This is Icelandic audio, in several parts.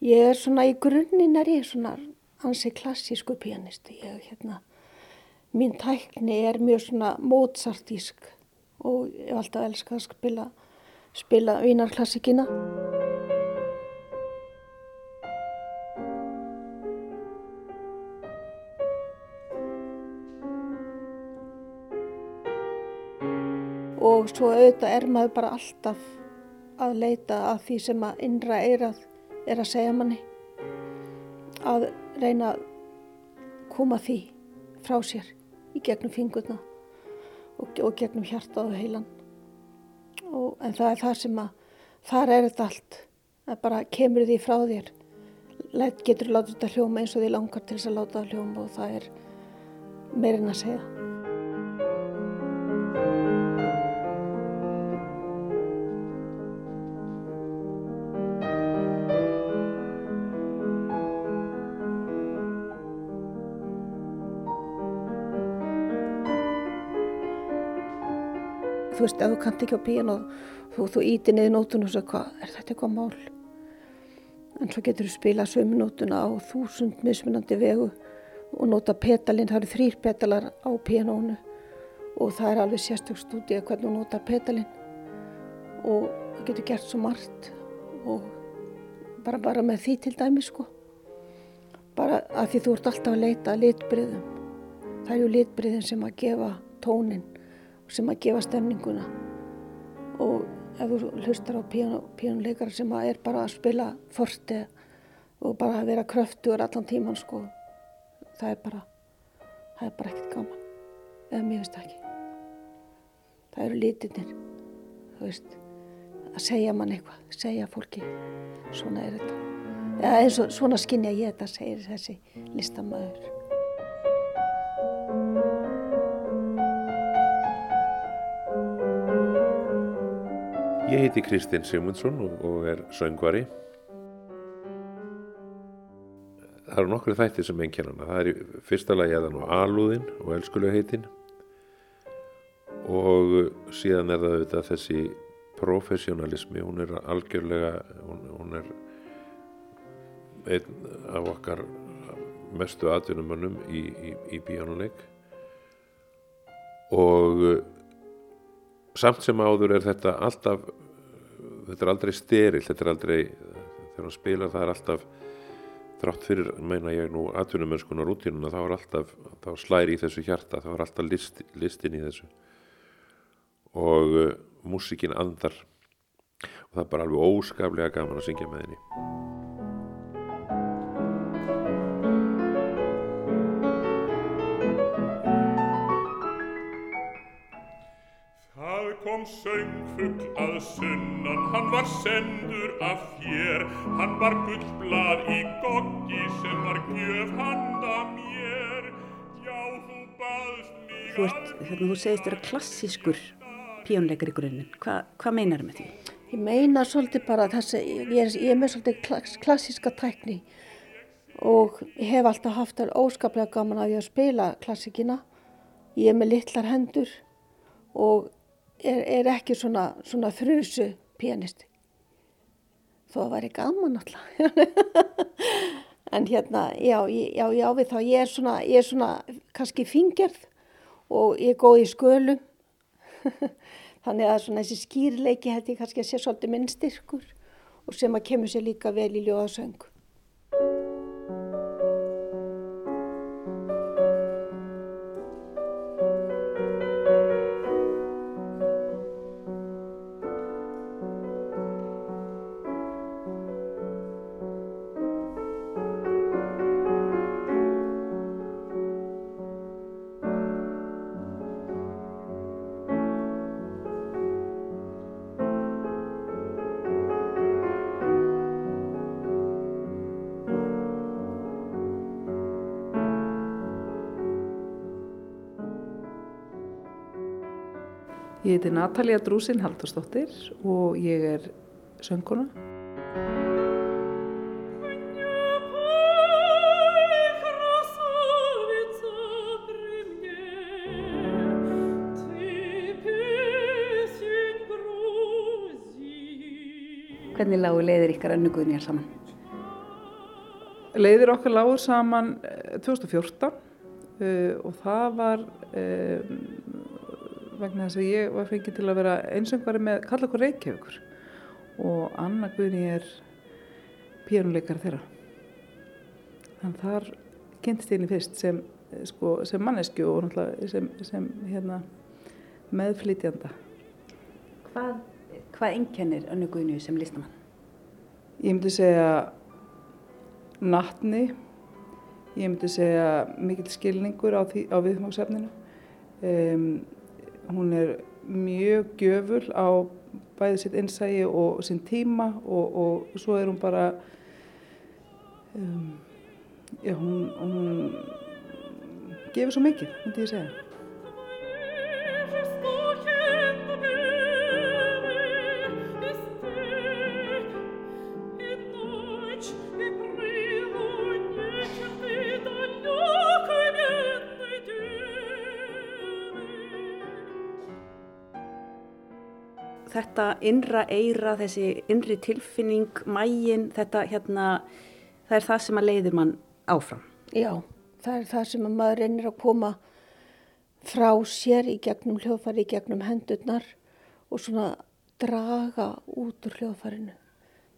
Ég er svona í grunninn er ég svona ansi klassísku pianisti. Ég, hérna, mín tækni er mjög svona mótsartísk og ég hef alltaf elskað að spila, spila vínarklassikina. Og svo auðvitað er maður bara alltaf að leita að því sem að innra eirað er að segja manni að reyna að koma því frá sér í gegnum fingurna og, og gegnum hjartað og heilan. Og, en það er það sem að þar er þetta allt. Að bara kemur því frá þér. Læt, getur látið þetta hljóma eins og því langar til þess að láta það hljóma og það er meirinn að segja þú veist, ef þú kannt ekki á píjan og þú, þú íti niður nótun og svo hvað, er þetta eitthvað mál? En svo getur þú spila sömu nótuna á þúsund mismunandi vegu og nota petalinn, það eru þrýr petalar á píjanónu og það er alveg sérstökk stúdíu hvernig þú nota petalinn og það getur gert svo margt og bara, bara með því til dæmi sko. Bara að því þú ert alltaf að leita litbriðum. Það eru litbriðin sem að gefa tónin sem að gefa stemninguna og ef þú hlustar á píjónuleikara sem er bara að spila forti og bara að vera kröftur allan tíman sko það er bara það er bara ekkert gaman. Eða mér finnst ekki. Það eru lítinnir þú veist að segja mann eitthvað segja fólki svona er þetta. Eða eins og svona skinnja ég þetta segir þessi listamöður Ég heiti Kristinn Sigmundsson og er söngvari. Það eru nokkru þættir sem enn hana. Það er í fyrsta lagi aðan á alúðin og elskulegheitin og síðan er það auðvitað þessi professionalismi, hún er algjörlega, hún, hún er einn af okkar mestu atvinnumönnum í, í, í bíónuleik og samt sem áður er þetta alltaf þetta er aldrei steril þetta er aldrei, þegar hann spilar það er alltaf þrátt fyrir meina ég nú atvinnumönskunar útínuna þá er alltaf, þá slæri í þessu hjarta þá er alltaf list, listin í þessu. Og uh, músikin andar. Og það er bara alveg óskaplega gaman að syngja með henni kom söngfugl að sunnan, hann var sendur af þér, hann var gullblad í goggi sem var gjöf handa mér, já þú baðst mig Þú ert, hérna þú segist þér að klassískur píónleikar í grunninn, Hva, hvað meinar með því? Ég meina svolítið bara þessi, ég er, ég er með svolítið klass, klassíska tækni og ég hef alltaf haft óskaplega gaman að ég að spila klassikina, ég er með litlar hendur og er, er ekki svona, svona þrjusu pianisti. Þó að væri gaman alltaf. en hérna, já, já, já, við þá, ég er svona, ég er svona kannski fingerð og ég er góð í skölum. Þannig að svona þessi skýrleiki ég kannski að sé svolítið minn styrkur og sem að kemur sér líka vel í ljóðasöngu. Ég heiti Natalia Drúsin Haldurstóttir og ég er sönguna. Hvernig lágu leiðir ykkar önnuguðnir saman? leiðir okkar lágur saman eh, 2014 uh, og það var um, vegna þess að ég var fengið til að vera einsöngvari með Kallakur Reykjavíkur og Anna Guðni er píjónuleikar þeirra. Þannig þar kynntist ég henni fyrst sem, sko, sem mannesku og sem, sem hérna, meðflytjanda. Hvað, hvað einkennir Önnu Guðni sem listamann? Ég myndi segja nattni, ég myndi segja mikill skilningur á, á viðfangsefninu. Um, hún er mjög gjöful á bæði sitt innsægi og sinn tíma og, og svo er hún bara, um, já hún, hún gefur svo mikið, myndi ég segja. Innra eira, þessi innri tilfinning, mægin, þetta hérna, það er það sem að leiðir mann áfram. Já, það er það sem að maður reynir að koma frá sér í gegnum hljóðfæri, í gegnum hendurnar og svona draga út úr hljóðfærinu.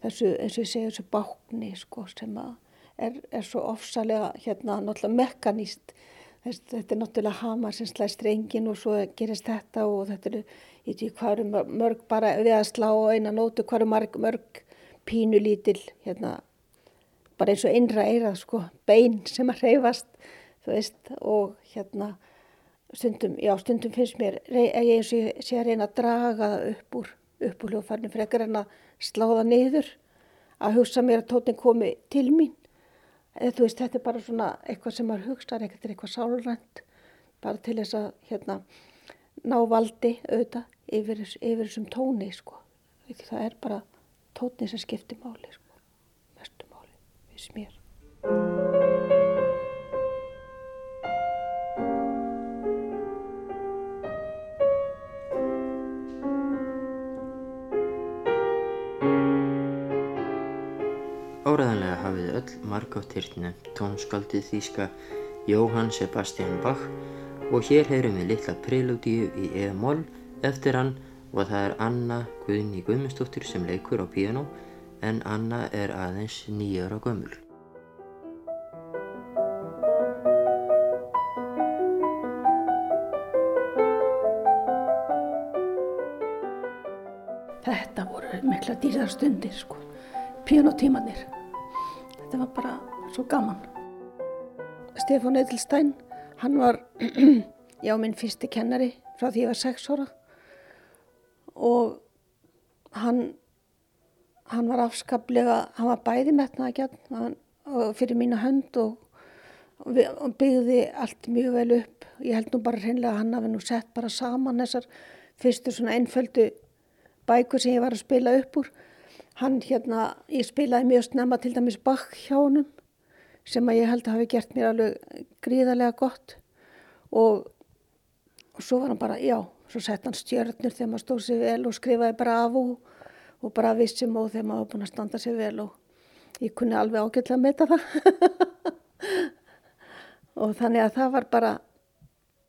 Þessu, eins og ég segi, þessu bákni sko sem að er, er svo ofsalega hérna náttúrulega mekaníst. Þetta er náttúrulega hamar sem slæst strengin og svo gerist þetta og þetta eru, ég veit ekki hvað eru mörg bara við að slá á eina nótu, hvað eru mörg, mörg pínu lítil hérna bara eins og innra eirað sko, bein sem að reyfast, þú veist, og hérna stundum, já stundum finnst mér, að ég eins og sé að reyna að draga það upp úr, upp úr hljóðfarni frekar en að slá það niður, að hugsa mér að tótin komi til mín, eða þú veist, þetta er bara svona eitthvað sem maður hugsa, ekkert er eitthvað sálrænt, bara til þess að hérna ná valdi auðvitað yfir, yfir þessum tóni sko, það er bara tóni sem skiptir máli sko, mestu máli, finnst mér. Áræðanlega hafið öll margátt hýrt nefnt tónskáldið þýska Jóhann Sebastian Bach og hér heyrum við litla prelúdíu í E-moll eftir hann og það er Anna Guðni Guðmundsdóttir sem leikur á piano en Anna er aðeins nýjar á gömul. Þetta voru mikla dýrar stundir sko, píanotímanir. Þetta var bara svo gaman. Stefán Edelstein, hann var, já, minn fyrsti kennari frá því ég var sex ára og hann, hann var afskaplega, hann var bæði metnaða gætn fyrir mína hönd og, og, byggði allt mjög vel upp. Ég held nú bara hreinlega að hann hafi nú sett bara saman þessar fyrstu svona einföldu bækur sem ég var að spila upp úr. Hann hérna, ég spilaði mjög snemma til dæmis Bach hjá honum sem að ég held að hafi gert mér alveg gríðarlega gott og, og svo var hann bara, já, svo sett hann stjörnur þegar maður stóð sér vel og skrifaði bravo og bara vissum og þegar maður var búin að standa sér vel og ég kunni alveg ágætlega að meta það. og þannig að það var bara,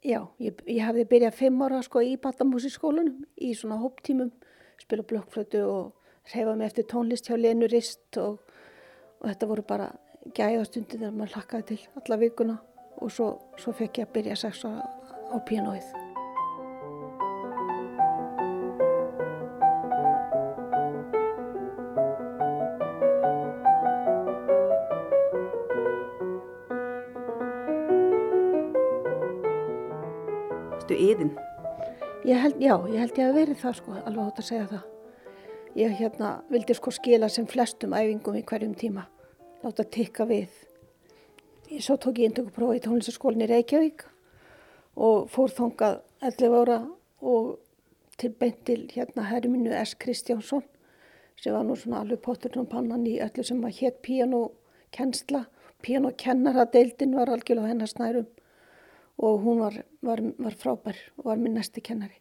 já, ég, ég hafði byrjað fimm ára sko í Batamúsiskólanum í svona hóptímum, spila blokkflötu og reyfa mig eftir tónlist hjá Lenu Rist og, og þetta voru bara gæðastundi þegar maður hlakkaði til alla vikuna og svo, svo fekk ég að byrja sex ára á pianoið. Ertu yðin? Ég held, já, ég held ég að verið það sko, alveg átt að segja það. Ég hérna vildi sko skila sem flestum æfingum í hverjum tíma, láta tikka við. Ég svo tók ég intökuprófi í tónlistaskólinni Reykjavík og fór þangað 11 ára og til beint til hérna herminu S. Kristjánsson sem var nú svona alveg potturinn og pannan í öllu sem að hétt píanókennsla. Píanókennaradeildin var algjörlega á hennar snærum og hún var, var, var frábær og var minn næsti kennari.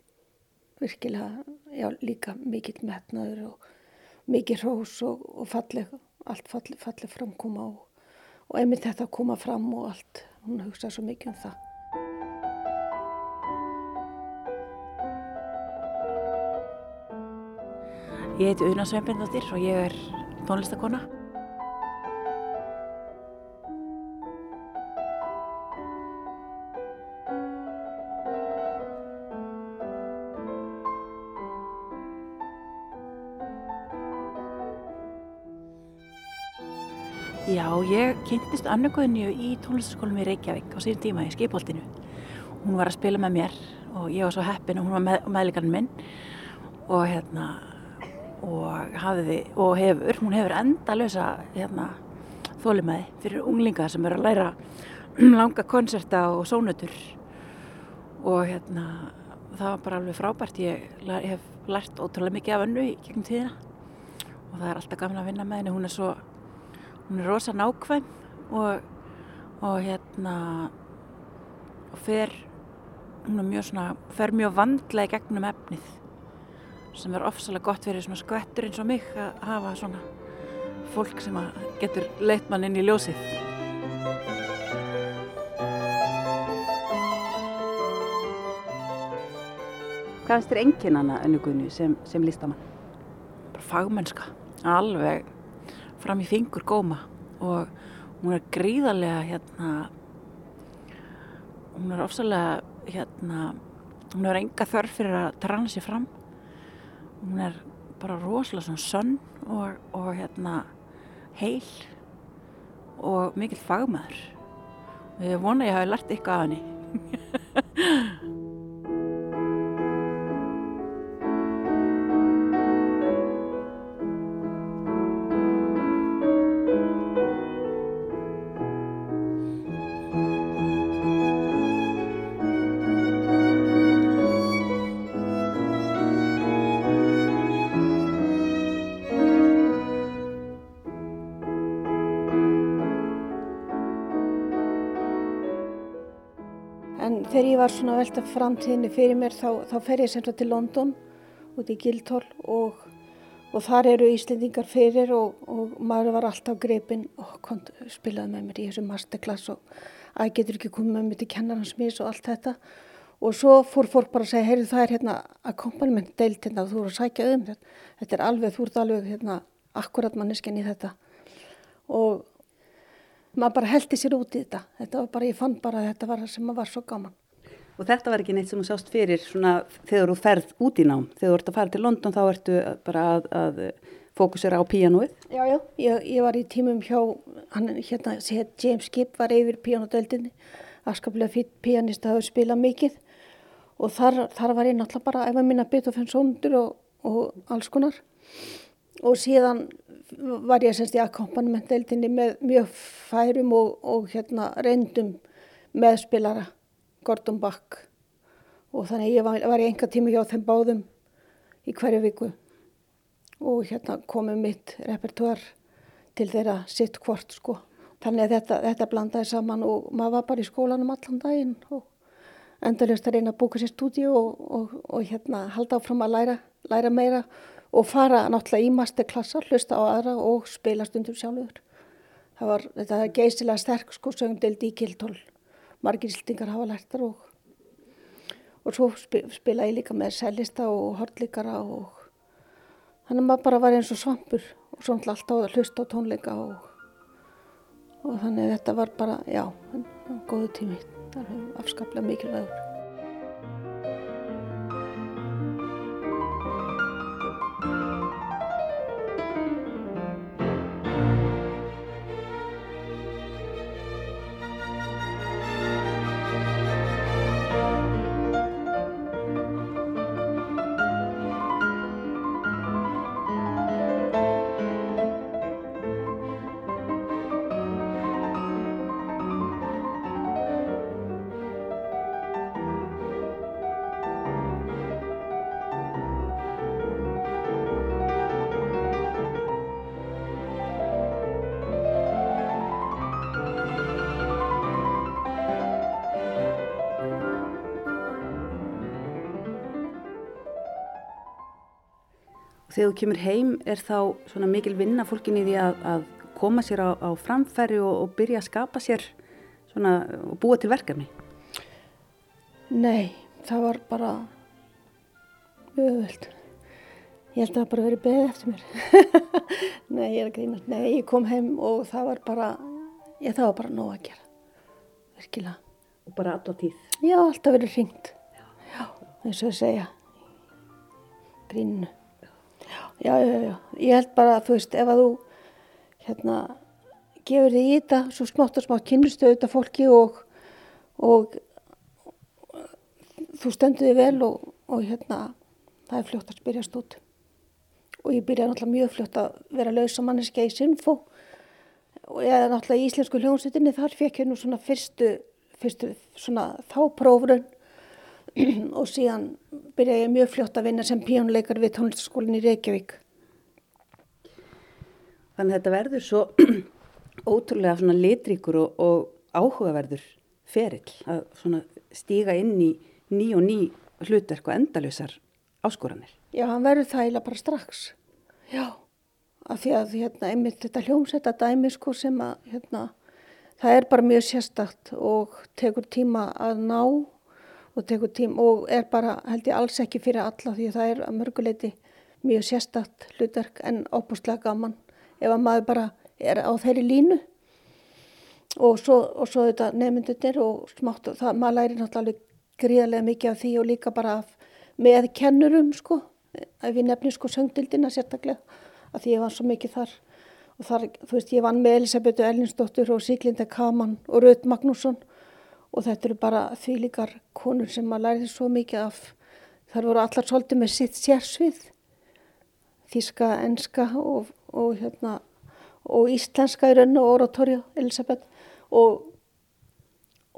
Virkilega, já, líka mikill metnaður og mikið hrós og, og falleg, allt falleg, falleg framkoma og, og einmitt þetta að koma fram og allt. Hún hugsaði svo mikið um það. Ég heiti Una Sveinbjörndóttir og ég er tónlistakona. Já, ég kynntist Guðnju í tónlistaskólum í Reykjavík á síðan tíma í skipholtinu. Hún var að spila með mér og ég var svo heppin og hún var með, meðleikarinn minn og hérna og hafði og hefur, hún hefur endalösa hérna þólimæði fyrir unglingar sem eru að læra langa konserta og sónutur. Og hérna það var bara alveg frábært. Ég, ég hef lært ótrúlega mikið af önnu í gegnum tíðina og það er alltaf gaman að vinna með henni. Hún er svo hún er rosa nákvæm og, og hérna og fer hún er mjög svona, fer mjög vandlega í gegnum efnið sem er ofsalega gott fyrir svona skvettur eins og mig að hafa svona fólk sem getur leitt mann inn í ljósið Hvað finnst þér enginn hana önnugunni sem, sem listamann? bara fagmennska, alveg fram í fingur góma og hún er gríðarlega hérna hún er ofsalega hérna hún er enga þörf fyrir að trana sér fram. Hún er bara rosalega svona sönn og, og hérna heil og mikill fagmaður. Og ég vona ég hafi lært eitthvað af henni var svona að velta framtíðinni fyrir mér þá, þá fer ég sem sagt til London út í Guildhall og, og þar eru Íslendingar fyrir og, og maður var alltaf greipinn og kom, spilaði með mér í þessu masterclass og að getur ekki komið með mér til kennarans mis og allt þetta og svo fór fólk bara að segja, heyrðu það er hérna accompaniment deilt hérna þú eru að sækja um þetta, þetta er alveg, þú ert alveg hérna akkurat manneskinn í þetta og maður bara heldi sér út í þetta. Þetta var bara, ég fann bara að þetta var það sem var svo gaman. Og þetta var ekki neitt sem þú sást fyrir svona þegar þú ferð út í nám. Þegar þú ert að fara til London þá ertu bara að, að fókusera á píanóið. Já, já, ég, ég var í tímum hjá, hann hérna, James Gibb var yfir píanódeldinni, afskaplega fyrir píanist að hafa spilað mikið og þar, þar var ég náttúrulega bara að æfa mín að bytta fyrir sóndur og, og alls konar. Og síðan var ég semst í akkompanimentdeildinni með mjög færum og, og hérna reyndum meðspilara Gordon Bach og þannig ég var, var í enga tíma hjá þeim báðum í hverju viku og hérna komið mitt repertoar til þeirra sitt hvort sko. Þannig að þetta, þetta blandaði saman og maður var bara í skólanum allan daginn og endalust að reyna að búka sér stúdíu og, og, og hérna halda áfram að læra, læra meira og fara náttúrulega í masterklassa, hlusta á aðra og spila stundum sjálfur. Það var, þetta er geysilega sterk sko sögumdeild í Kildól. Margir ísltingar hafa lært þar og, og svo spila ég líka með sellista og hortlíkara og þannig að maður bara var eins og svampur og svo alltaf að hlusta á tónleika og, og þannig að þetta var bara, já, góðu tími. Það er afskaplega mikilvægur. Þegar þú kemur heim er þá svona mikil vinna fólkin í því að, að koma sér á, á framfæri og, og byrja að skapa sér svona og búa til verkefni? Nei, það var bara öðvöld. Ég held að það bara verið beðið eftir mér. Nei, ég er að grínast. Nei, ég kom heim og það var bara, ég það var bara nóg að gera. Virkilega. Og bara alltaf tíð? Já, alltaf verið ringt. Já. Já, eins og að segja. Gríninu. Já, já, já. Ég held bara, þú veist, ef að þú, hérna, gefur þig í þetta, svo smátt og smátt kynnustu auðvitað fólki og, og þú stöndu þig vel og, og hérna, það er fljótt að spyrjast út. Og ég byrjaði náttúrulega mjög fljótt að vera lausa manneska í Sinfo og ég er náttúrulega í Íslensku hljómsveitinni þar fekk ég nú svona fyrstu, fyrstu svona þáprófrun og síðan byrjaði ég mjög fljótt að vinna sem píjónleikar við tónlistaskólinn í Reykjavík. Þannig að þetta verður svo ótrúlega svona litríkur og, og áhugaverður ferill að svona stíga inn í ný og ný hlutverk og endalösar áskoranir. Já, hann verður það eiginlega bara strax. Já, af því að hérna, einmitt þetta hljómsetta dæmi sko sem að hérna, það er bara mjög sérstakt og tekur tíma að ná og tekur tíma og er bara held ég alls ekki fyrir alla því að það er að mörguleiti mjög sérstakt hlutverk en óbúslega gaman ef að maður bara er á þeirri línu. Og svo, og svo þetta nefndunir og smátt það, maður læri náttúrulega gríðarlega mikið af því og líka bara af, með kennurum sko. Ef ég nefnir sko söngdildina sérstaklega að því ég var svo mikið þar. Og þar, þú veist, ég vann með Elisabethu Ellinsdóttur og Siglinda Kaman og Röð Magnússon og þetta eru bara því líkar konur sem maður læriði svo mikið af. Þar voru allar svolítið með sitt sérsvið. Þíska, enska og, og hérna og íslenska í raun og oratorja Elisabeth. Og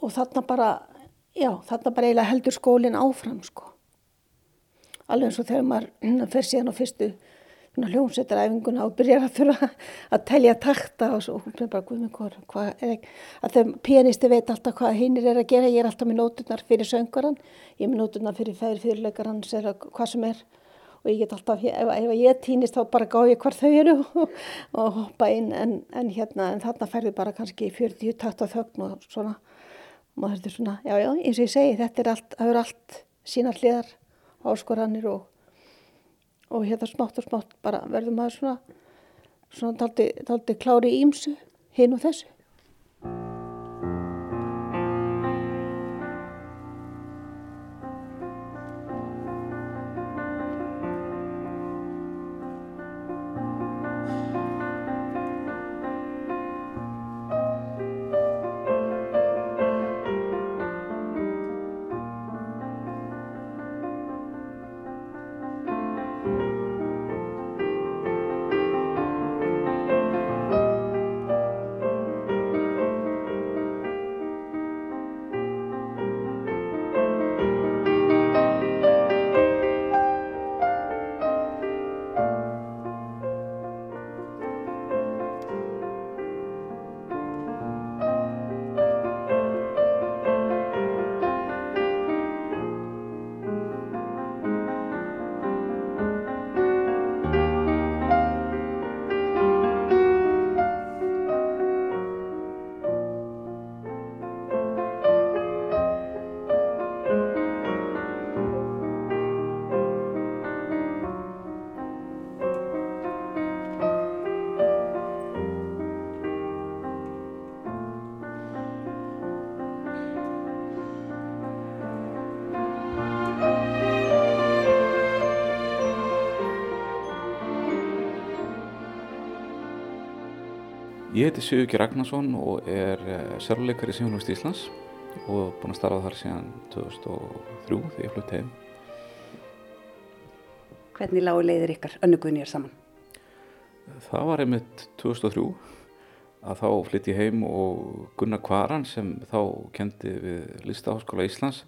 og þarna bara já, þarna bara eiginlega heldur skólinn áfram sko. Alveg eins og þegar maður fer síðan á fyrstu hljómsveitaræfinguna og byrjar að þurfa að telja takta og svo hún er bara guð með hvort hvað ekki að þeim pianisti veit alltaf hvað hinnir er að gera. Ég er alltaf með nóturnar fyrir söngaran ég er með nóturnar fyrir færi fyrirleikaran hvað sem er. Og ég get alltaf ef, ef ég týnist þá bara gá ég hvar þau eru og, hoppa inn. En, en hérna en þarna færðu bara kannski 40 takt og þögn og svona. Maður þurftur svona já já eins og ég segi þetta er allt, það er allt sína hliðar áskoranir og, og hérna smátt og smátt bara verður maður svona, svona taldi, taldi klári ímsu hinn og þessu. Ég heiti Sigurki Ragnarsson og er eh, sérleikar í Sjónlust Íslands og búinn að starfa þar síðan 2003 þegar ég flutti heim. Hvernig lágu leiðir ykkar önnugunir saman? Það var einmitt 2003 að þá flytti ég heim og Gunnar Kvaran sem þá kendi við Listaháskóla Íslands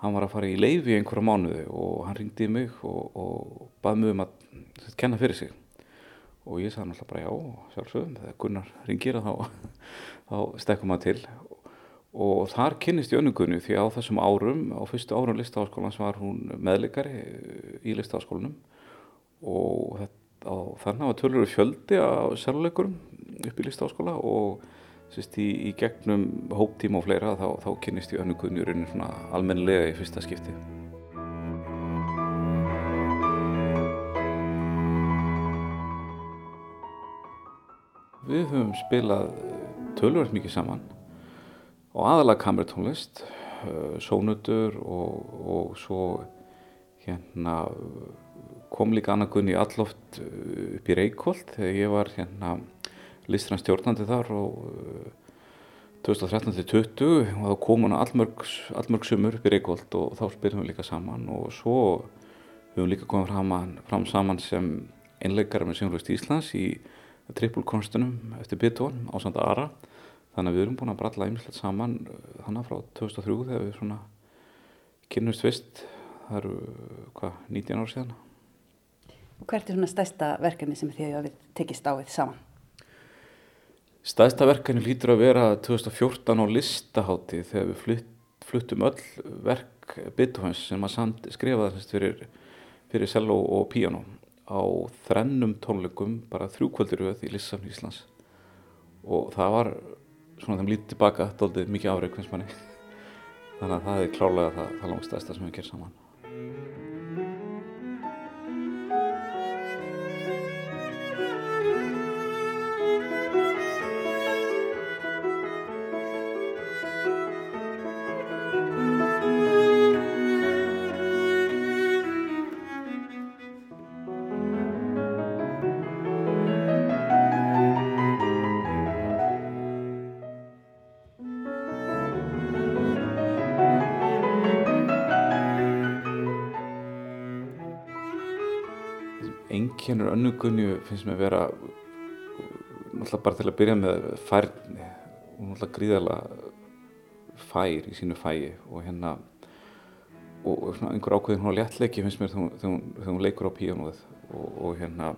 hann var að fara í leifi í einhverja mánuði og hann ringdi mig og, og baði mig um að kenna fyrir sig og ég sagði náttúrulega bara já, sjálfsögum, þegar Gunnar ringir þá, þá stekkum maður til og þar kynnist ég önnugunni því á þessum árum, á fyrstu árum listaháskólans var hún meðleikari í listaháskólanum og þannig var tölur fjöldi á sérleikurum upp í listáskóla og sérst, í, í gegnum hóptíma og fleira þá, þá kynist ég önnu guðnjurinn svona almennilega í fyrsta skipti. Við höfum spilað tölvöld mikið saman og aðalega kamertónlist, sónutur og, og svo hérna kom líka annað gunni alloft upp í Reykjolt þegar ég var hérna listrann stjórnandi þar og 2013-2020 og þá kom hann allmörg, allmörg sumur upp í Reykjolt og þá spilum við líka saman og svo höfum við líka komið fram, fram saman sem einleikara með Sjónlust Íslands í trippulkonstunum eftir Beethoven á Sanda Ara. Þannig að við erum búin að bralla ymmislegt saman þannig frá 2003 þegar við svona kynnumst fyrst. Það eru hvað, 19 ár síðan? Og hvert er svona stærsta verkefni sem þið hafið tekist á við saman? Stærsta verkefni lítur að vera 2014 á listahátti þegar við flutt, fluttum öll verk Beethovens sem að skrifa þess fyrir, fyrir cello og piano á þrennum tónleikum bara þrjúkvöldir auð í Lissafn Íslands. Og það var svona þeim lítið tilbaka doldið mikið afreik finnst manni. Þannig að það er klálega það, það langstæðsta sem við gerum saman önnugunni finnst mér vera náttúrulega bara til að byrja með færni. Og náttúrulega gríðarlega fær í sínu fæi og hérna og, svona einhver ákveðin hún á léttleiki finnst mér þegar hún, þegar hún leikur á píanóið. Og, og hérna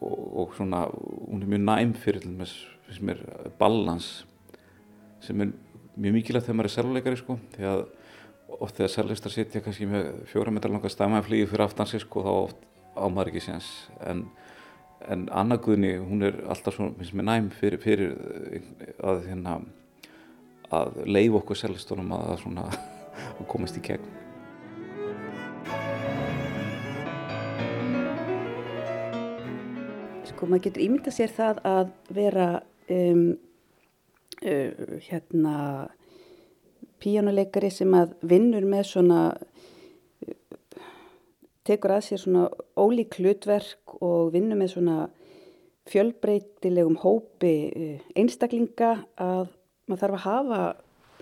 og, og svona hún er mjög næm fyrir finnst mér balans sem er mjög mikilvægt þegar maður er selvoleikari sko. Því að oft þegar sellistar sitja kannski með fjóra metrar langa stæmanflíði fyrir aftan sig sko þá oft ámar ekki séns. En, en Anna Guðni hún er alltaf svona finnst mér næm fyrir, fyrir að hérna að leif okkur sellistunum að, svona að komast í gegn. Sko maður getur ímynda sér það að vera um, uh, hérna píjónuleikari sem að vinnur með svona tekur að sér svona ólík hlutverk og vinnur með svona fjölbreytilegum hópi eh, einstaklinga að maður þarf að hafa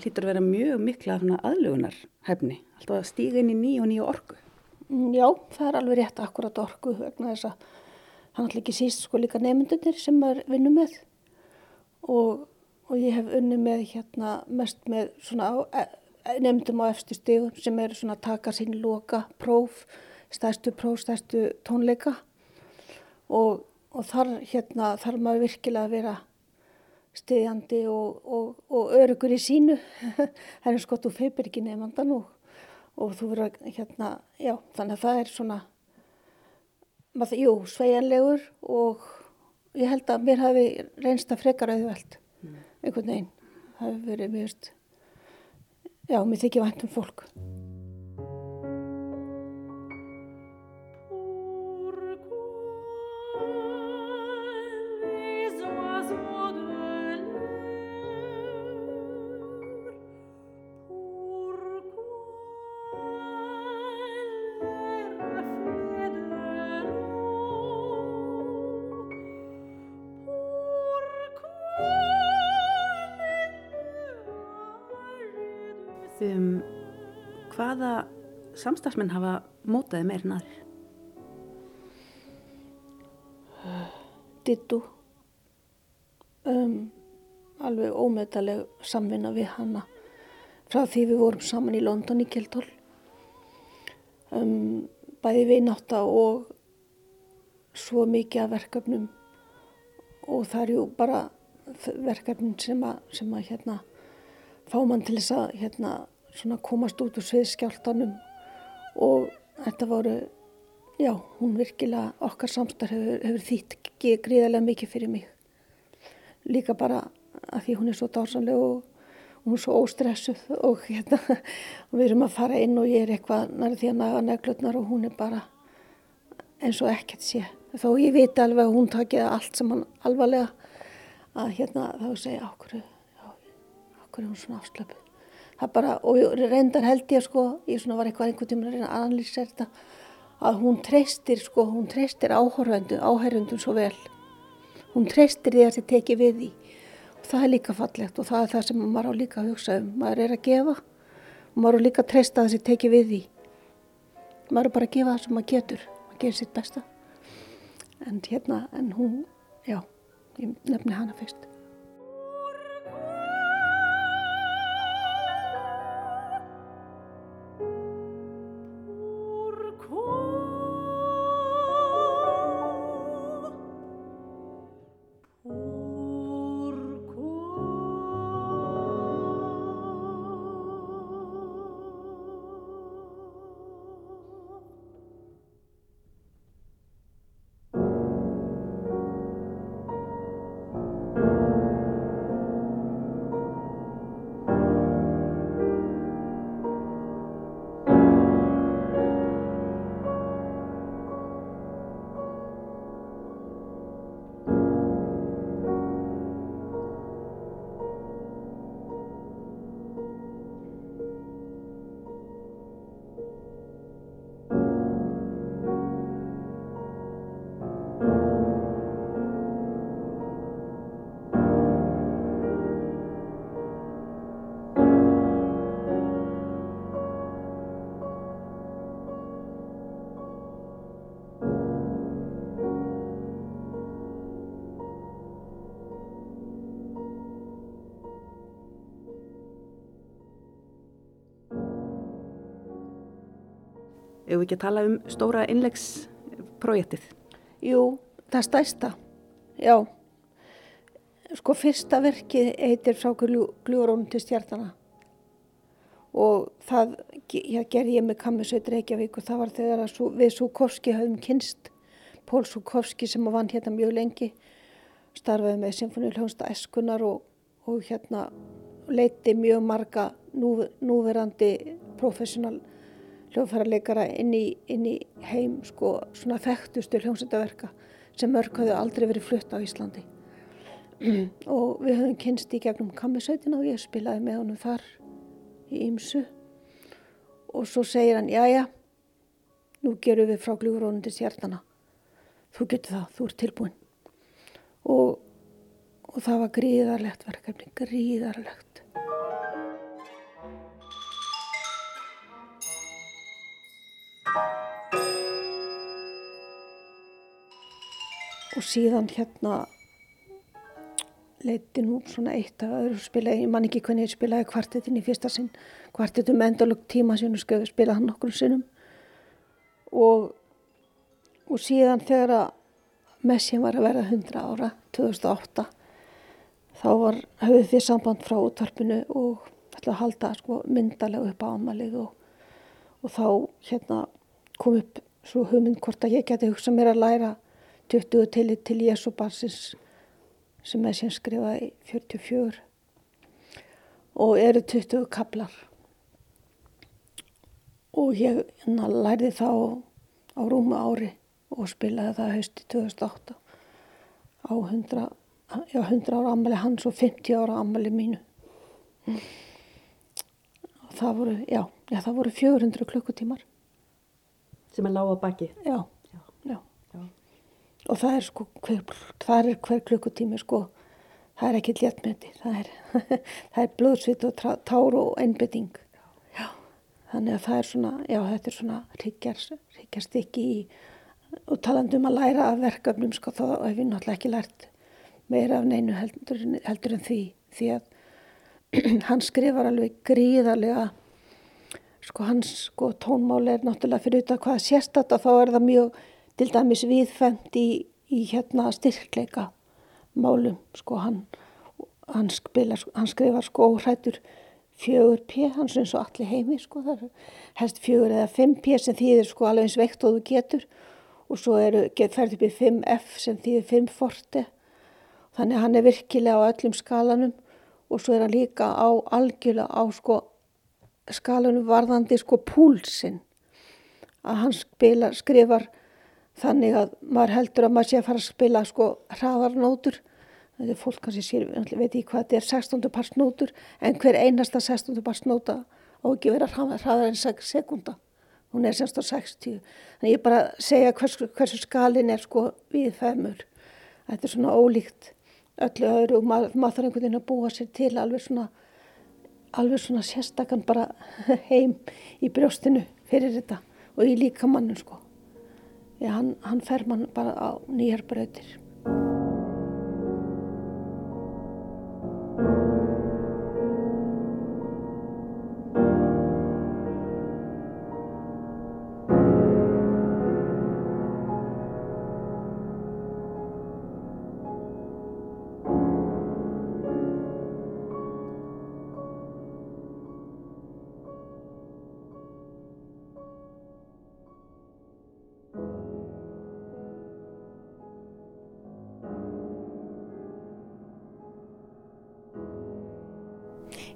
hlýtur að vera mjög mikla aðlugunar hefni, alltaf að stíga inn í nýju og nýju orgu. Mm, já, það er alveg rétt akkurat orgu vegna þess að hann allir ekki síst sko líka nefndunir sem maður vinnur með og og ég hef unni með hérna mest með svona e, e, nefndum á efstu stegum sem eru svona taka sín loka próf, stærstu próf, stærstu tónleika og, og þar hérna þarf maður virkilega að vera stiðjandi og, og, og örugur í sínu það er skott úr feibirki nefndan og þú verður hérna, já þannig að það er svona maður, jú, sveianlegur og ég held að mér hafi reynst að frekar auðveld einhvern veginn. Það hefur verið mjög, já, mér þykir vænt um fólk. Samstagsmenn hafa mótaði meirinn aðrir? Dittu. Um, alveg ómeðaleg samvinna við hana frá því við vorum saman í London í Kjeldól. Um, bæði viðnáta og svo mikið af verkefnum og það er ju bara verkefnin sem að, sem að hérna fá mann til þess að hérna, komast út úr sviðskjáltanum og þetta voru já, hún virkilega, okkar samstarf hefur, hefur þýtt gríðarlega mikið fyrir mig. Líka bara að því hún er svo dásanleg og hún er svo óstressuð og hérna, við erum að fara inn og ég er eitthvað nærið því að naga neglutnar og hún er bara eins og ekkert sé. Þó ég veit alveg að hún takið allt sem hann alvarlega að hérna þá segja okkur, okkur er hún svona afslöpuð. Bara, og reyndar held ég sko, ég var eitthvað einhvern tíma að reyna að analýsa þetta, að hún treystir sko, hún treystir áhörvendum, áhörvendum svo vel. Hún treystir því að þetta teki við því. Og það er líka fallegt og það er það sem maður á líka að hugsa um. Maður er að gefa og maður á líka að treysta að þetta teki við því. Maður er bara að gefa það sem maður getur, maður gerir sitt besta. En hérna, en hún, já, ég nefni hana fyrst. Ef við ekki að tala um stóra innlegsprojektið? Jú, það stæsta, já. Sko fyrsta verkið heitir frá glúrónum til stjartana og það já, gerði ég með Kammisveit Reykjavík og það var þegar svo, við Súkovski höfum kynst, Pól Súkovski sem vann hérna mjög lengi, starfaði með Sinfoníuljónsta Eskunar og, og hérna leiti mjög marga nú, núverandi professional hljóðfærarleikara inn, inn í heim sko svona þekktustu hljómsættaverka sem mörg hafði aldrei verið flutt á Íslandi. Og við höfum kynst í gegnum kammisveitina og ég spilaði með honum þar í Ímsu og svo segir hann, já já nú gerum við frá glúrónum til stjartana þú getur það, þú ert tilbúin og, og það var gríðarlegt verkefni, gríðarlegt og síðan hérna leiti nú svona eitt af öðru spilaði, ég man ekki hvernig ég spilaði kvartetin í fyrsta sinn, kvartetum endalög tíma sem ég spilaði hann okkur sinnum. Og, og síðan þegar að Messian var að verða 100 ára 2008 þá var, höfðu því samband frá útvarpinu og ætlaði að halda sko, myndalega upp á amalið og, og þá hérna kom upp svo hugmynd hvort að ég geti hugsað mér að læra 20 til til Jésu barsins sem er sem skrifaði 44 og eru 20 kaplar og ég lærði þá á rúma ári og spilaði það hausti 2008 á 100, já, 100 ára ammali hans og 50 ára ammali mínu. Og það voru, já, já það voru 400 klukkutímar. Sem er lág á baki. Já og það er sko hver, það er hver klukkutími sko það er ekki léttmyndi það er, er blóðsvitt og tár og einbytting já. þannig að það er svona já þetta er svona ríkjast ekki í og talandum að læra af verkefnum sko þá hef ég náttúrulega ekki lært meira af neinu heldur, heldur en því því að hann skrifar alveg gríðarlega sko hans sko tónmáli er náttúrulega fyrir þetta hvað sérstatt að þá er það mjög til dæmis viðfemt í, í hérna styrkleika málum sko hann, hann, spilar, hann skrifar sko óhrættur fjögur p, hans er eins og allir heimi sko, það er helst fjögur eða fimm p sem þýðir sko alveg eins veikt og þú getur. Og svo eru, ferði upp í 5F sem þýðir 5 forti þannig hann er virkilega á öllum skalanum. Og svo er hann líka á algjörlega á sko skalanum varðandi sko púlsinn. Að hann spila, skrifar þannig að maður heldur að maður sé að fara að spila sko hraðarnótur þetta er fólk kannski sér, veit ég hvað þetta er 16. parsnótur en hver einasta 16. parsnóta á ekki vera hraðar en 6 sekunda hún er semst á 60 þannig ég bara segja hversu, hversu skalin er sko við femur þetta er svona ólíkt öllu öðru og maður, maður þarf einhvern veginn að búa sér til alveg svona alveg svona sérstakann bara heim í brjóstinu fyrir þetta og í líka mannum sko Já, hann, hann fer mann bara á nýjar brautir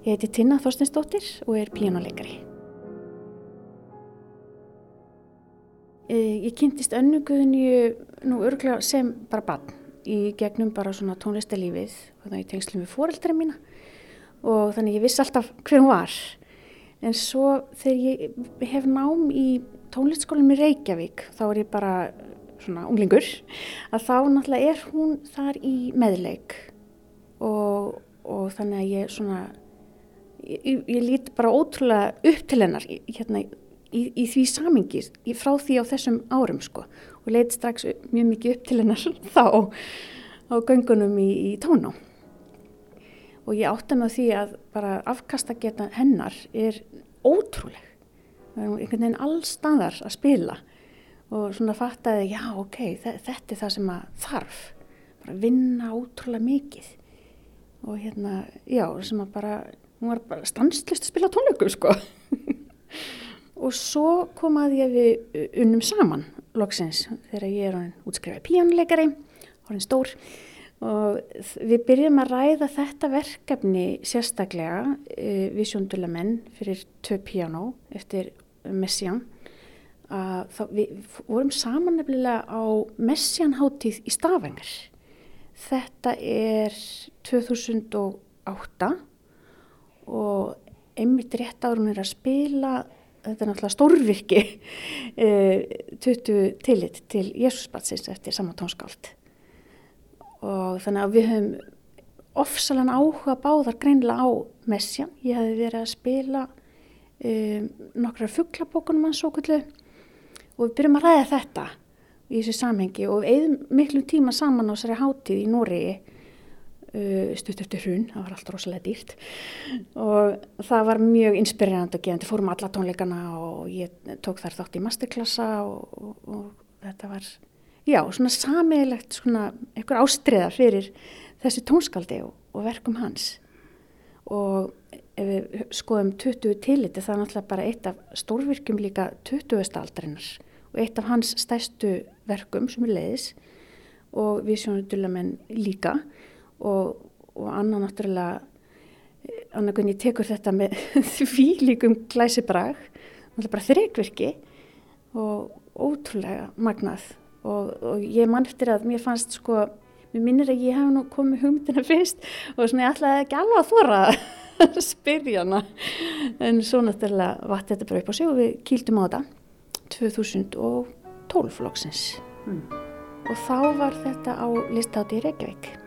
Ég heiti Tina Þorstinsdóttir og er píjánuleikari. Ég kynntist önnuguðinju nú örglega sem bara bann í gegnum bara svona tónlistalífið og þannig í tengslum við fóreldra mína og þannig ég vissi alltaf hver hún var. En svo þegar ég hef nám í tónlistskólinum í Reykjavík þá er ég bara svona unglingur að þá náttúrulega er hún þar í meðleik og, og þannig að ég svona ég, ég líti bara ótrúlega upp til hennar hérna, í, í því samingi frá því á þessum árum sko og leiti strax mjög mikið upp til hennar þá á göngunum í, í tóná og ég átta með því að bara afkastageta hennar er ótrúleg. Einhvern veginn allstaðar að spila. Og svona fattaði já ok, þetta er það sem að þarf. Bara vinna ótrúlega mikið. Og hérna, já, sem að bara hún var bara stanslist að spila tónleikum sko. Og svo kom að ég við unnum saman loksins þegar ég er hann útskrifaði píjónuleikari hann stór. Og við byrjum að ræða þetta verkefni sérstaklega uh, við sjóndulamenn fyrir tvö píjánó eftir Messian að þá, við vorum saman nefnilega á Messian-háttíð í Stavanger. Þetta er 2008 og einmitt rétt árum er að spila þetta er náttúrulega stórvirki e, 20 tillit til Jésúsbatsins eftir saman tónskáld. Og þannig að við höfum ofsalega áhuga báðar greinlega á Messian, ég hef verið að spila e, nokkra fugglabókunum hans og við byrjum að ræða þetta í þessu samhengi og við eigðum miklu tíma saman á þessari hátíð í Nóriði stutt eftir hrun, það var allt rosalega dýrt og það var mjög inspirerand og gefandi, fórum alla tónleikana og ég tók þar þátt í masterklassa og, og, og þetta var já, svona samiðilegt svona einhver ástriða fyrir þessi tónskaldi og, og verkum hans og ef við skoðum 20 tiliti það er náttúrulega bara eitt af stórvirkjum líka 20. aldarinnar og eitt af hans stæstu verkum sem er leiðis og við sjónum dulamenn líka og, og Anna náttúrulega Anna Gunni tekur þetta með því líkum glæsibrag náttúrulega bara þreikvirki og ótrúlega magnað. Og, og ég mann eftir að mér fannst sko, mér minnir að ég hef nú komið hugmyndina fyrst og svona ég ætlaði ekki alveg að þóra að spyrja hana. En svo náttúrulega vatt þetta bara upp á sig og við kýldum á þetta. 2012 flokksins mm. og þá var þetta á listáti í Reykjavík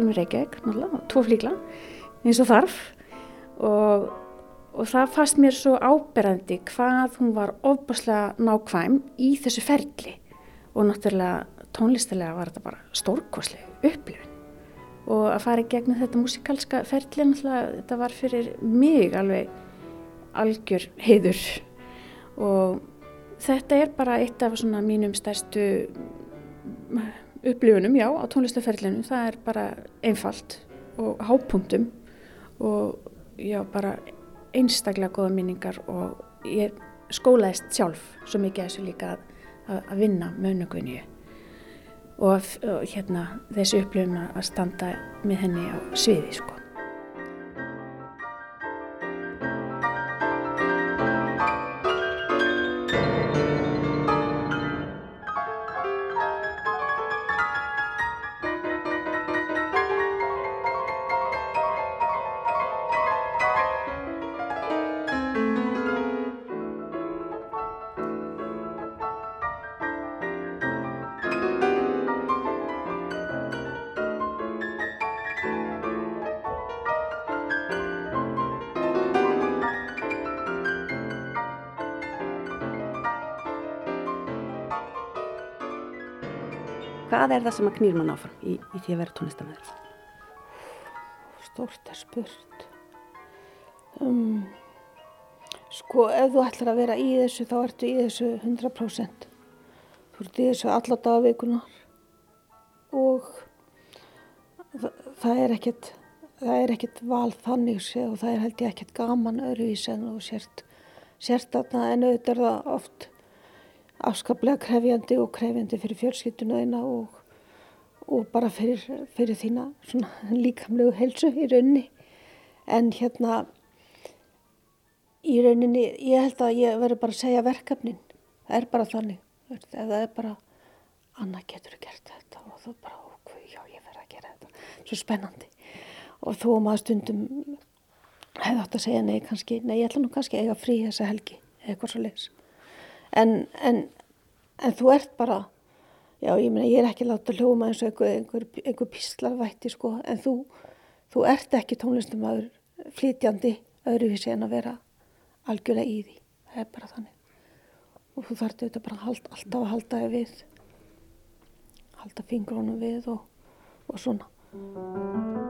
tónskólum í Reykjavík, náttúrulega, tvo flíkla, eins og þarf. Og, og það fannst mér svo áberandi hvað hún var ofbáslega nákvæm í þessu ferli. Og náttúrulega tónlistilega var þetta bara stórkoslega upplifin og að fara í gegnum þetta músikalska ferli náttúrulega þetta var fyrir mig alveg algjör heiður. Og þetta er bara eitt af svona mínum stærstu upplifunum, já, á tónlistaferlinu það er bara einfalt og hápunktum og já, bara einstaklega goða minningar og ég skólaðist sjálf svo mikið þessu líka að, að vinna með önnugunni og, og hérna þessu upplifun að standa með henni á sviði sko er það sem að knýr mann áfram í, í því að vera tónlistamæður? Stórt er spurt. Um, sko, ef þú ætlar að vera í þessu, þá ertu í þessu 100%. Þú ert í þessu alla dagveikunar og það, það er ekkert það er ekkert val þannig og það er held ég ekkert gaman öðruvís en þú sért, sért aðna en auðvitað er það oft afskaplega krefjandi og krefjandi fyrir fjölskylduna þína og, og bara fyrir, fyrir þína líkamlegu helsu í rauninni. En hérna, í rauninni, ég held að ég verður bara að segja verkefnin. Það er bara þannig. Það er bara, Anna getur gert þetta og þú bara, ok, já ég verður að gera þetta. Svo spennandi. Og þó maður stundum hefði átt að segja nei kannski, nei ég ætla nú kannski að eiga frí þessa helgi, eitthvað svo leiðs en, en, en þú ert bara já ég meina ég er ekki láta hljóma eins og einhver, einhver, einhver píslarvætti sko. En þú, þú ert ekki tónlistumæður flytjandi öðruvísi en að vera algjörlega í því. Það er bara þannig. Og þú þarf þetta bara hald, alltaf að halda þig við halda fingrónum við og, og svona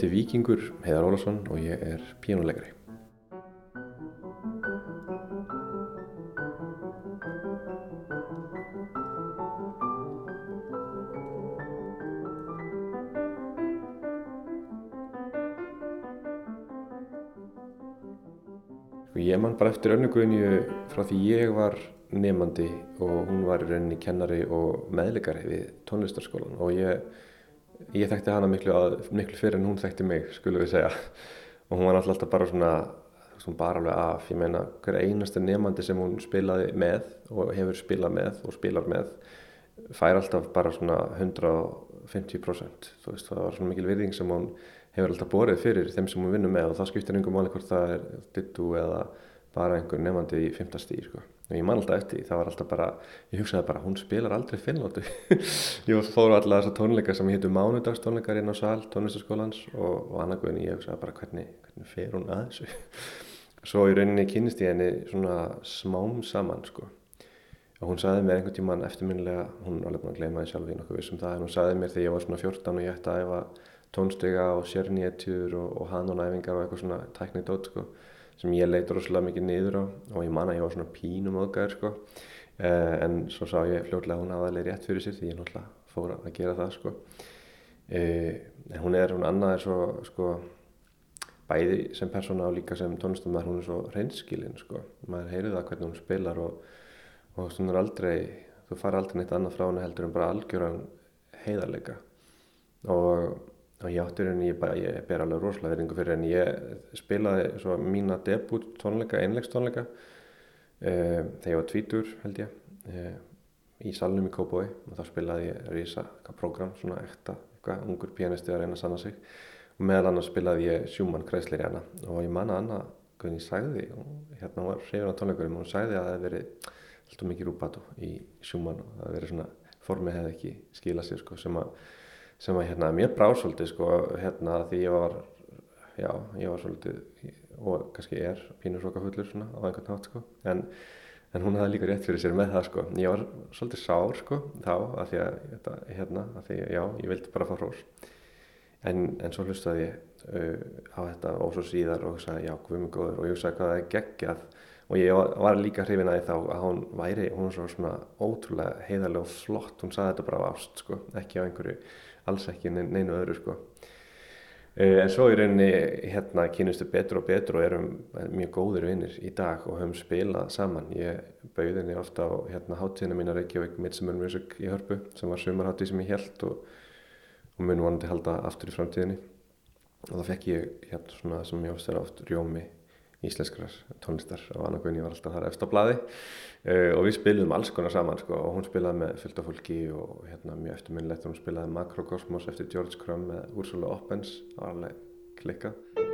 heiti Víkingur Heiðar Ólafsson og ég er píjónuleikari. Ég man bara eftir önnuguðinju frá því ég var nefandi og hún var í rauninni kennari og meðleikari við tónlistarskólan og ég ég þekkti hana miklu, að, miklu fyrir en hún þekkti mig, skulum við segja. Og hún var alltaf bara svona, svona bara alveg af, ég meina hver einasta nefandi sem hún spilaði með og hefur spilað með og spilar með fær alltaf bara svona 150% þú veist, það var svona mikil virðing sem hún hefur alltaf borið fyrir þeim sem hún vinnur með. Og það skiptir einhver máli hvort það er dittu eða bara einhver nefandi í fymtastí sko. Ég man alltaf eftir það var alltaf bara ég hugsaði bara, hún spilar aldrei finnlótu ég fóru alltaf þessar tónleikar sem héttu mánudagstónleikar inn á sal tónlistaskólans og, og annarkoðin ég hugsaði bara hvernig, hvernig fer hún að þessu? Svo í rauninni kynist ég henni svona smám saman sko. og hún saði mér einhvern tíman eftirminnilega, hún er alveg búin að gleyma því sjálf í nokkuð vissum það, en hún saði mér þegar ég var svona 14 og ég ætti að æfa tónstega og sérnýjetjur og, og svona sem ég leiti rosalega mikið niður á. Og ég man að ég var svona pínum aðgæður sko. Eh, en svo sá ég fljóðlega hún alveg rétt fyrir sér því ég náttúrulega fór að gera það sko. Eh, en hún er, hún annað er svo sko bæði sem persóna og líka sem tónlistamæður hún er svo reynskilinn sko. Maður heyrið það hvernig hún spilar og, og hún er aldrei þú fari aldrei neitt annað frá henni heldur en bara algjöran heiðarleika. Og, og ég átti rauninni, ég, bara- ég ber alveg rosalega verðingu fyrir en ég spilaði svo mína debut tónleika, einleikstónleika uh, þegar ég var tvítur held ég uh, í salnum í Kópói og þá spilaði ég eitthvað prógram, svona ekta, eitthvað ungur pianisti að reyna að sanna sig. Og meðal annars spilaði ég Schumann Kreisler hérna og ég manna Anna hvernig ég sagði, og hérna var hreyfin á tónleikurum og hún sagði að það hefði verið alltaf mikið rúbato í Schumann og það hefði verið svona, formið hefði ekki skilað sér sko, sem að, sem að hérna, mér brá svolítið sko, hérna því ég var, já, ég var svolítið og kannski er pínur soka fullur svona á einhvern nátt sko, en En hún hafði líka rétt fyrir sér með það sko. Ég var svolítið sár sko þá að því að, hérna, að því, já, ég vildi bara fá hrós. En, en svo hlustaði ég uh, á þetta og svo síðar og hugsaði, já, guð mig góður og ég hugsaði hvað það er geggjað. Og ég var, líka hrifin að þá að hún væri, hún var svo svona ótrúlega heiðarlega og flott. Hún saði þetta bara á ást sko, ekki á einhverju, alls ekki nein- neinu öðru sko. Eh, En svo í rauninni hérna kynustu betur og betur og erum mjög góðir vinnir í dag og höfum spilað saman. Ég bauði henni ofta á hérna hátíðina mína Reykjavík Midsummer Music í Hörpu sem var sumarhátíð sem ég held og, og mun vonandi halda aftur í framtíðinni. Og þá fekk ég hérna svona sem ég ofst er oft rjómi íslenskrar tónlistar og Anna Guðni var alltaf þar eftir á blaði. Uh, og við spilum alls konar saman sko og hún spilaði með fullt af fólki og hérna mjög eftirminnilegt. Og hún spilaði Makrokosmos eftir George Crumb með Ursula Oppens var alveg klikkað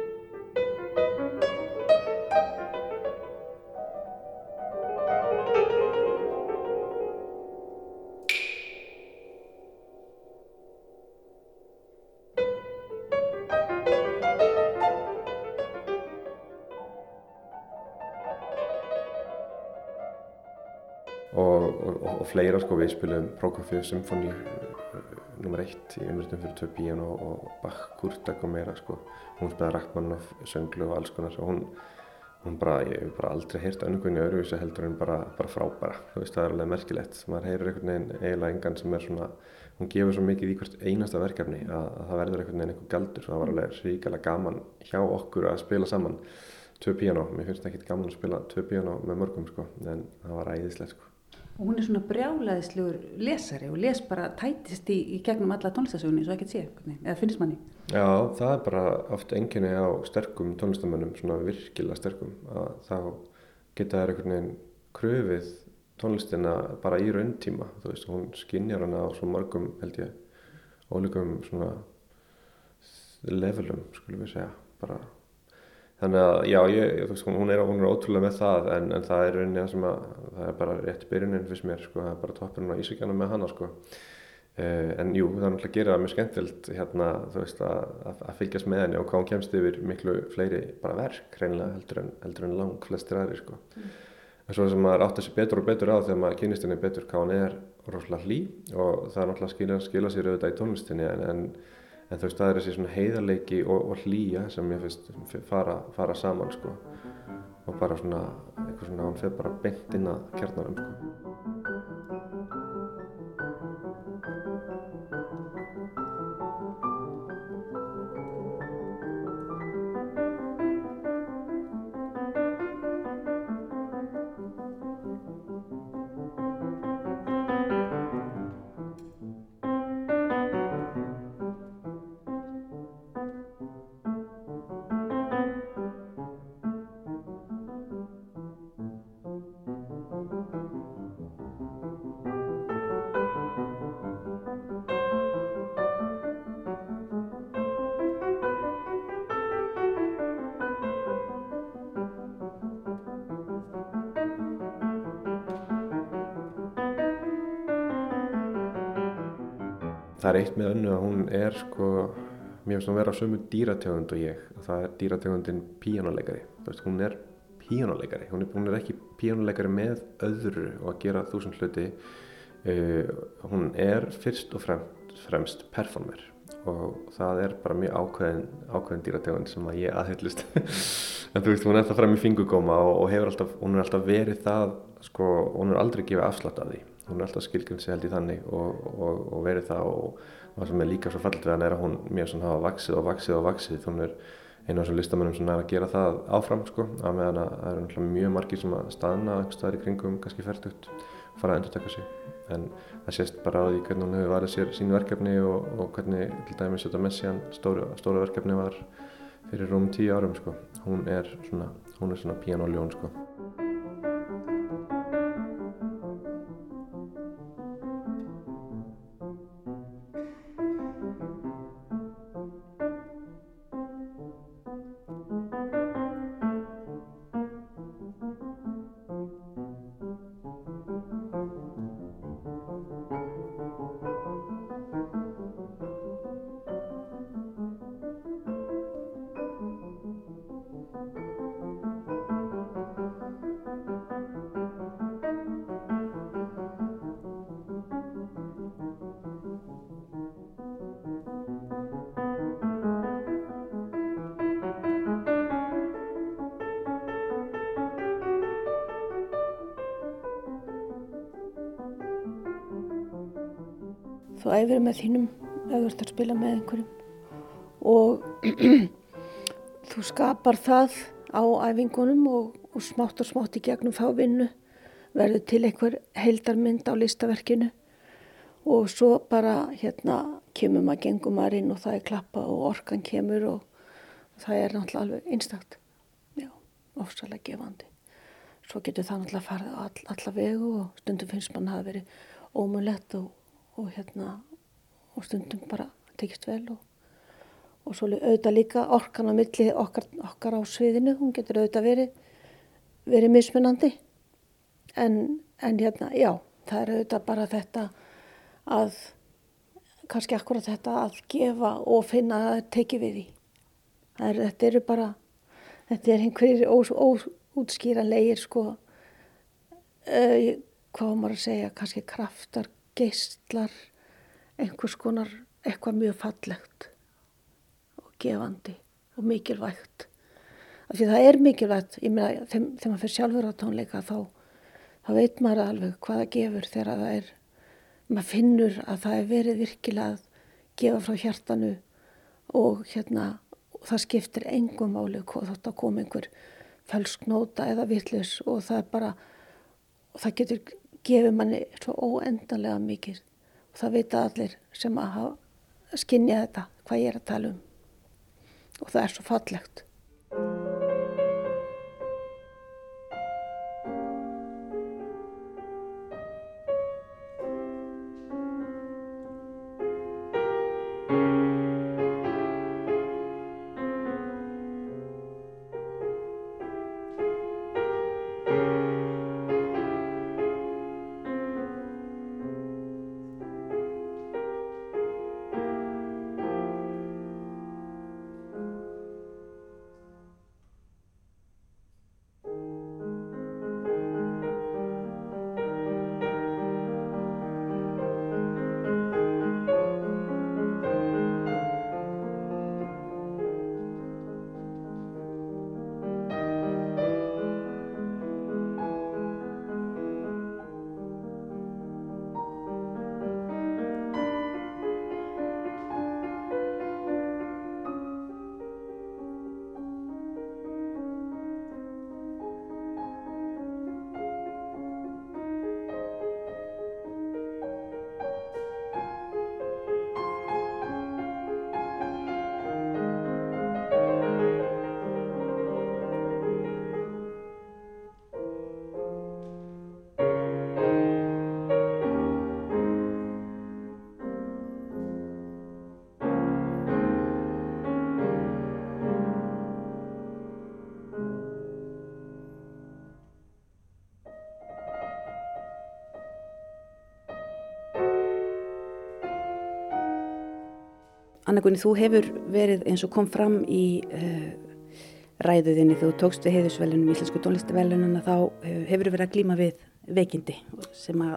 fleira sko við spilum Prokofiev Symfóni nummer eitt í umritum fyrir tvö piano og Bach, Kurtak og meira sko. Hún spilaði Rachmaninoff, sönglu og alls konar. Og hún, hún bara, ég hef bara aldrei heyrt önnugvinni öðruvísi heldur en bara, bara frábæra, þú veist það er alveg merkilegt. Maður heyrir einhvern veginn eiginlega engan sem er svona hún gefur svo mikið í hvert einasta verkefni að, að það verður einhvern veginn einhver galdur. Það var alveg ríkilega gaman hjá okkur að spila saman tvö piano, mér finnst ekki gaman að spila tvö piano með mörgum sko en það var æðislegt sko Og hún er svona brjálaðislegur lesari og les bara tætist í, í gegnum alla tónlistasögunni svo ekkert sé, eða finnst manni. Já, það er bara oft enginni á sterkum tónlistamönnum, svona virkilega sterkum, að þá geta þær einhvern veginn kröfið tónlistina bara í rauntíma, þú veist, hún skinjar hana á svo mörgum, held ég, ólíkum svona levelum, skulum við segja, bara Þannig að já, ég, veist, hún er, hún er ótrúlega með það en, en það er rauninni það sem að það er bara rétt byrjunin fyrst mér, sko, það er bara toppurinn á ísökjana með hana, sko. Uh, en jú, það er náttúrulega að gera það mjög skemmtilt hérna, þú veist, að, að, að fylgjast með henni og hvað hún kemst yfir miklu fleiri bara verk, reynilega heldur en, heldur en lang flestir aðri, sko. En svo sem maður átt að sé betur og betur á þegar maður kynist henni betur hvað hún er rosalega hlý og það er náttúrulega að skila, skila sér auðvitað í tónlistinni en, en en þú veist það er þessi svona heiðarleiki og, og hlýja sem ég finnst fara, fara saman sko og bara svona eitthvað svona hann fer bara beint inn að kjarnanum sko. Það er eitt með önnu að hún er sko, finnst hún vera sömu dýrategund og ég. Það er dýrategundin píjánuleikari. Hún er píjánuleikari. Hún, hún er ekki píjánuleikari með öðru og að gera þúsund hluti. Uh, hún er fyrst og fremst, fremst performer og það er bara mjög ákveðin, ákveðin dýrategund sem að ég aðhyllist. en þú veist, hún er það fram í fingugóma og, og hefur alltaf, hún er alltaf verið það, sko, hún er aldrei gefið afslátt af því hún er alltaf skilgjörn sig held í þannig og, og, og verið það og það sem er líka svo fallit við hann er að hún mjög svona hafa vaksið og vaksið og vaksið hún er einu af þessum listamönnum sem er að gera það áfram sko, að meðan að það eru mjög margir sem að staðna einhver staðar í kringum, kannski færtugt fara að endur taka sig en það sést bara á því hvernig hún hefur varðið sér sín verkefni og, og hvernig til dæmis þetta Messian stóra, stóra verkefni var fyrir rúm tíu árum sko. hún er svona, svona píanoljón sko. Þú æfir með þínum ef þú ert að spila með einhverjum. Og þú skapar það á æfingunum og, og smátt og smátt í gegnum þá vinnu verður til einhver heildarmynd á listaverkinu. Og svo bara hérna kemur maður gengum maður inn og það er klappa og orkan kemur og það er náttúrulega alveg einstakt. Já, ofsalega gefandi. Svo getur það náttúrulega farið all, alla vegu og stundum finnst mann að það verið ómunlegt og og hérna og stundum bara tekist vel og, og svo auðvitað líka orkan á milli okkar, okkar á sviðinu, hún getur auðvitað verið, verið mismunandi. En, en hérna já, það er auðvitað bara þetta að kannski akkurat þetta að gefa og finna að teki við því. Er, þetta eru bara þetta er einhverjir óútskýranlegir sko uh, hvað maður að segja, kannski kraftar geistlar einhvers konar eitthvað mjög fallegt og gefandi og mikilvægt. Af því það er mikilvægt meina þegar maður fyrir sjálfur á tónleika þá, þá veit maður alveg hvaða gefur þegar það er maður finnur að það er verið virkilega að gefa frá hjartanu og hérna og það skiptir engum hvað þátt að koma einhver fölsknóta eða vittlus og það er bara og það getur gefur manni svo óendanlega mikið og það vita allir sem að hafa skinnja þetta hvað ég er að tala um og það er svo fallegt. Anna-Gunni, þú hefur verið eins og kom fram í uh, ræðuðinni þú tókst við heiðusvelunum, íslensku tónlistavelunum þá uh, hefur verið að glíma við veikindi sem að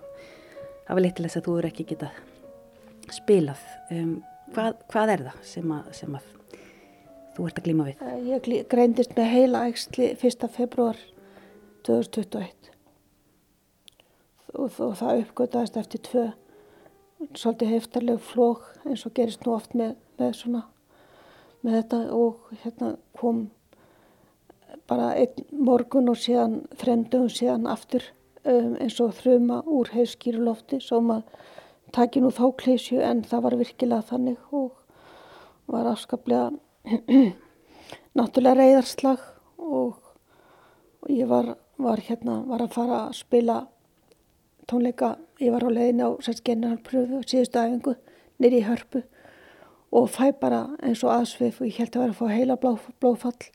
hafa leitt til þess að þú eru ekki getað spilað. Um, hvað, hvað er það sem að, sem að þú ert að glíma við? Ég greindist með heila ægsli 1. februar 2021 og, og það uppgötaðist eftir tvö svolítið heftarleg flók eins og gerist nú oft með, með svona með þetta og hérna kom bara einn morgun og síðan þremdugum síðan aftur um, eins og þrjuma úr heiðskýru lofti svo maður taki nú þá klísju en það var virkilega þannig og var afskaplega náttúrulega reyðarslag og, og ég var, var hérna var að fara að spila tónleika, ég var á leiðin á generalpröfu og síðustu æfingu nýri í hörpu og fæ bara eins og aðsvið og ég held að vera að fá heila blóð, blóðfall.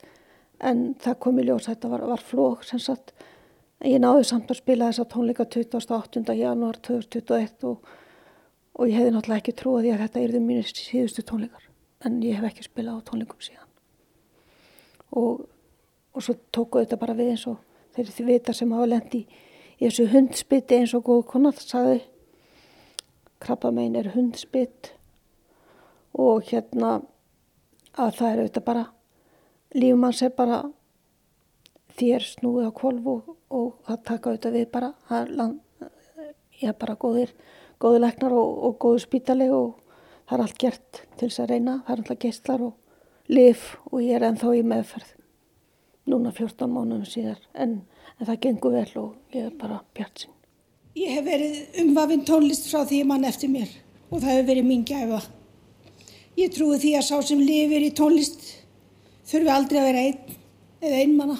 En það kom í ljós þetta var, var flók sem sagt. Ég náði samt að spila þessa tónleika 28. janúar 2021 og, og ég hefði náttúrulega ekki trúið því að þetta erði mínir síðustu tónleikar. En ég hef ekki spilað á tónleikum síðan. Og, og svo tókuðu þetta bara við eins og þeir því vita sem hafa lendi í, í þessu hundspiti eins og góð konar sagði. Krabba megin er hundspitt og hérna að það er auðvitað bara lífumanns er bara þér snúið á kolv og, það taka auðvitað við bara það er bara góðir góði leknar og, og góðu spítali og það er allt gert til þess að reyna það er alltaf gestlar og lif og ég er ennþá í meðferð núna 14 mánuðum síðar. En, en það gengur vel og ég er bara bjart sín Ég hef verið umvafinn tónlist frá því mann eftir mér og það hefur verið mín gæfa Ég trúi því að sá sem lifir í tónlist þurfi aldrei að vera einn eða einmanna,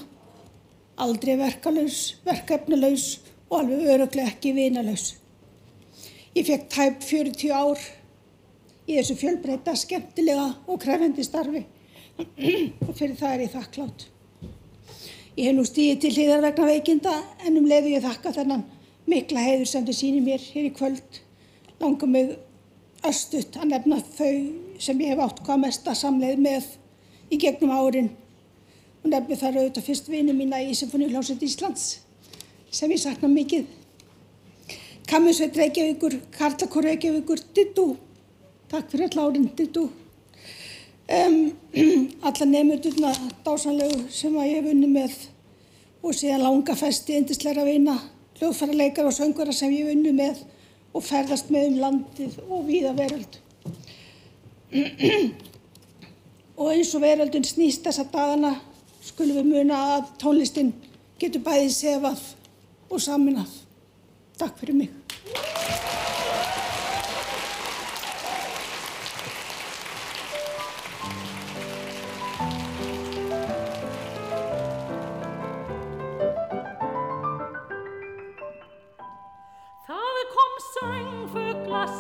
aldrei verkalaus, verkefnuleus og alveg öruglega ekki vinalaus. Ég fekk tæp 40 ár í þessu fjölbreyta, skemmtilega og krefendi starfi og fyrir það er ég þakklátt. Ég hef nú stíðið til hliðar vegna veikinda en um leiðu ég þakka þennan mikla heiður sem þið sýnir mér hér í kvöld. Langar mig östut að nefna þau sem ég hef átt hvað mesta samleið með í gegnum árin og nefnir þar auðvitað fyrst vini mína í Symfóniuhljómsveit Íslands sem ég sakna mikið. Kamminsveit Reykjavíkur, Karlakór Reykjavíkur, Dittu, takk fyrir all árin, Dittu. Um, alla nefndurna dásanlegu sem að ég hef unni með og síðan langa festi, indisleira vina, hljóðfærarleikar og söngara sem ég hef unni með og ferðast með um landið og víða veröld. Og eins og veröldun snýst þessa dagana skulum við muna að tónlistin getur bæðið sefað og saminað. Takk fyrir mig.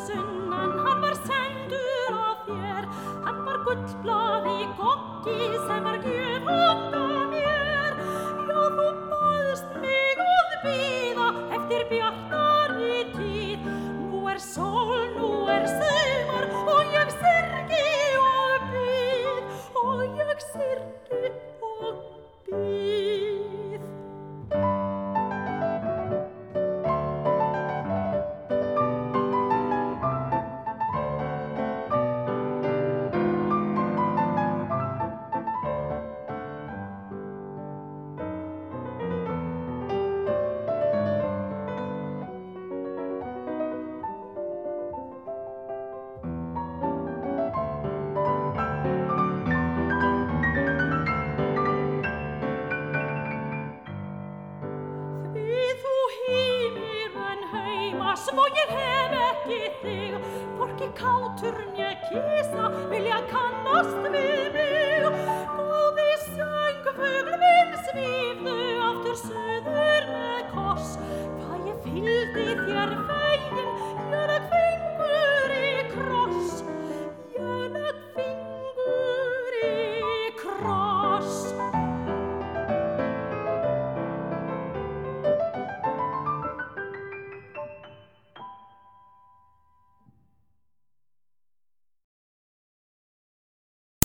listen.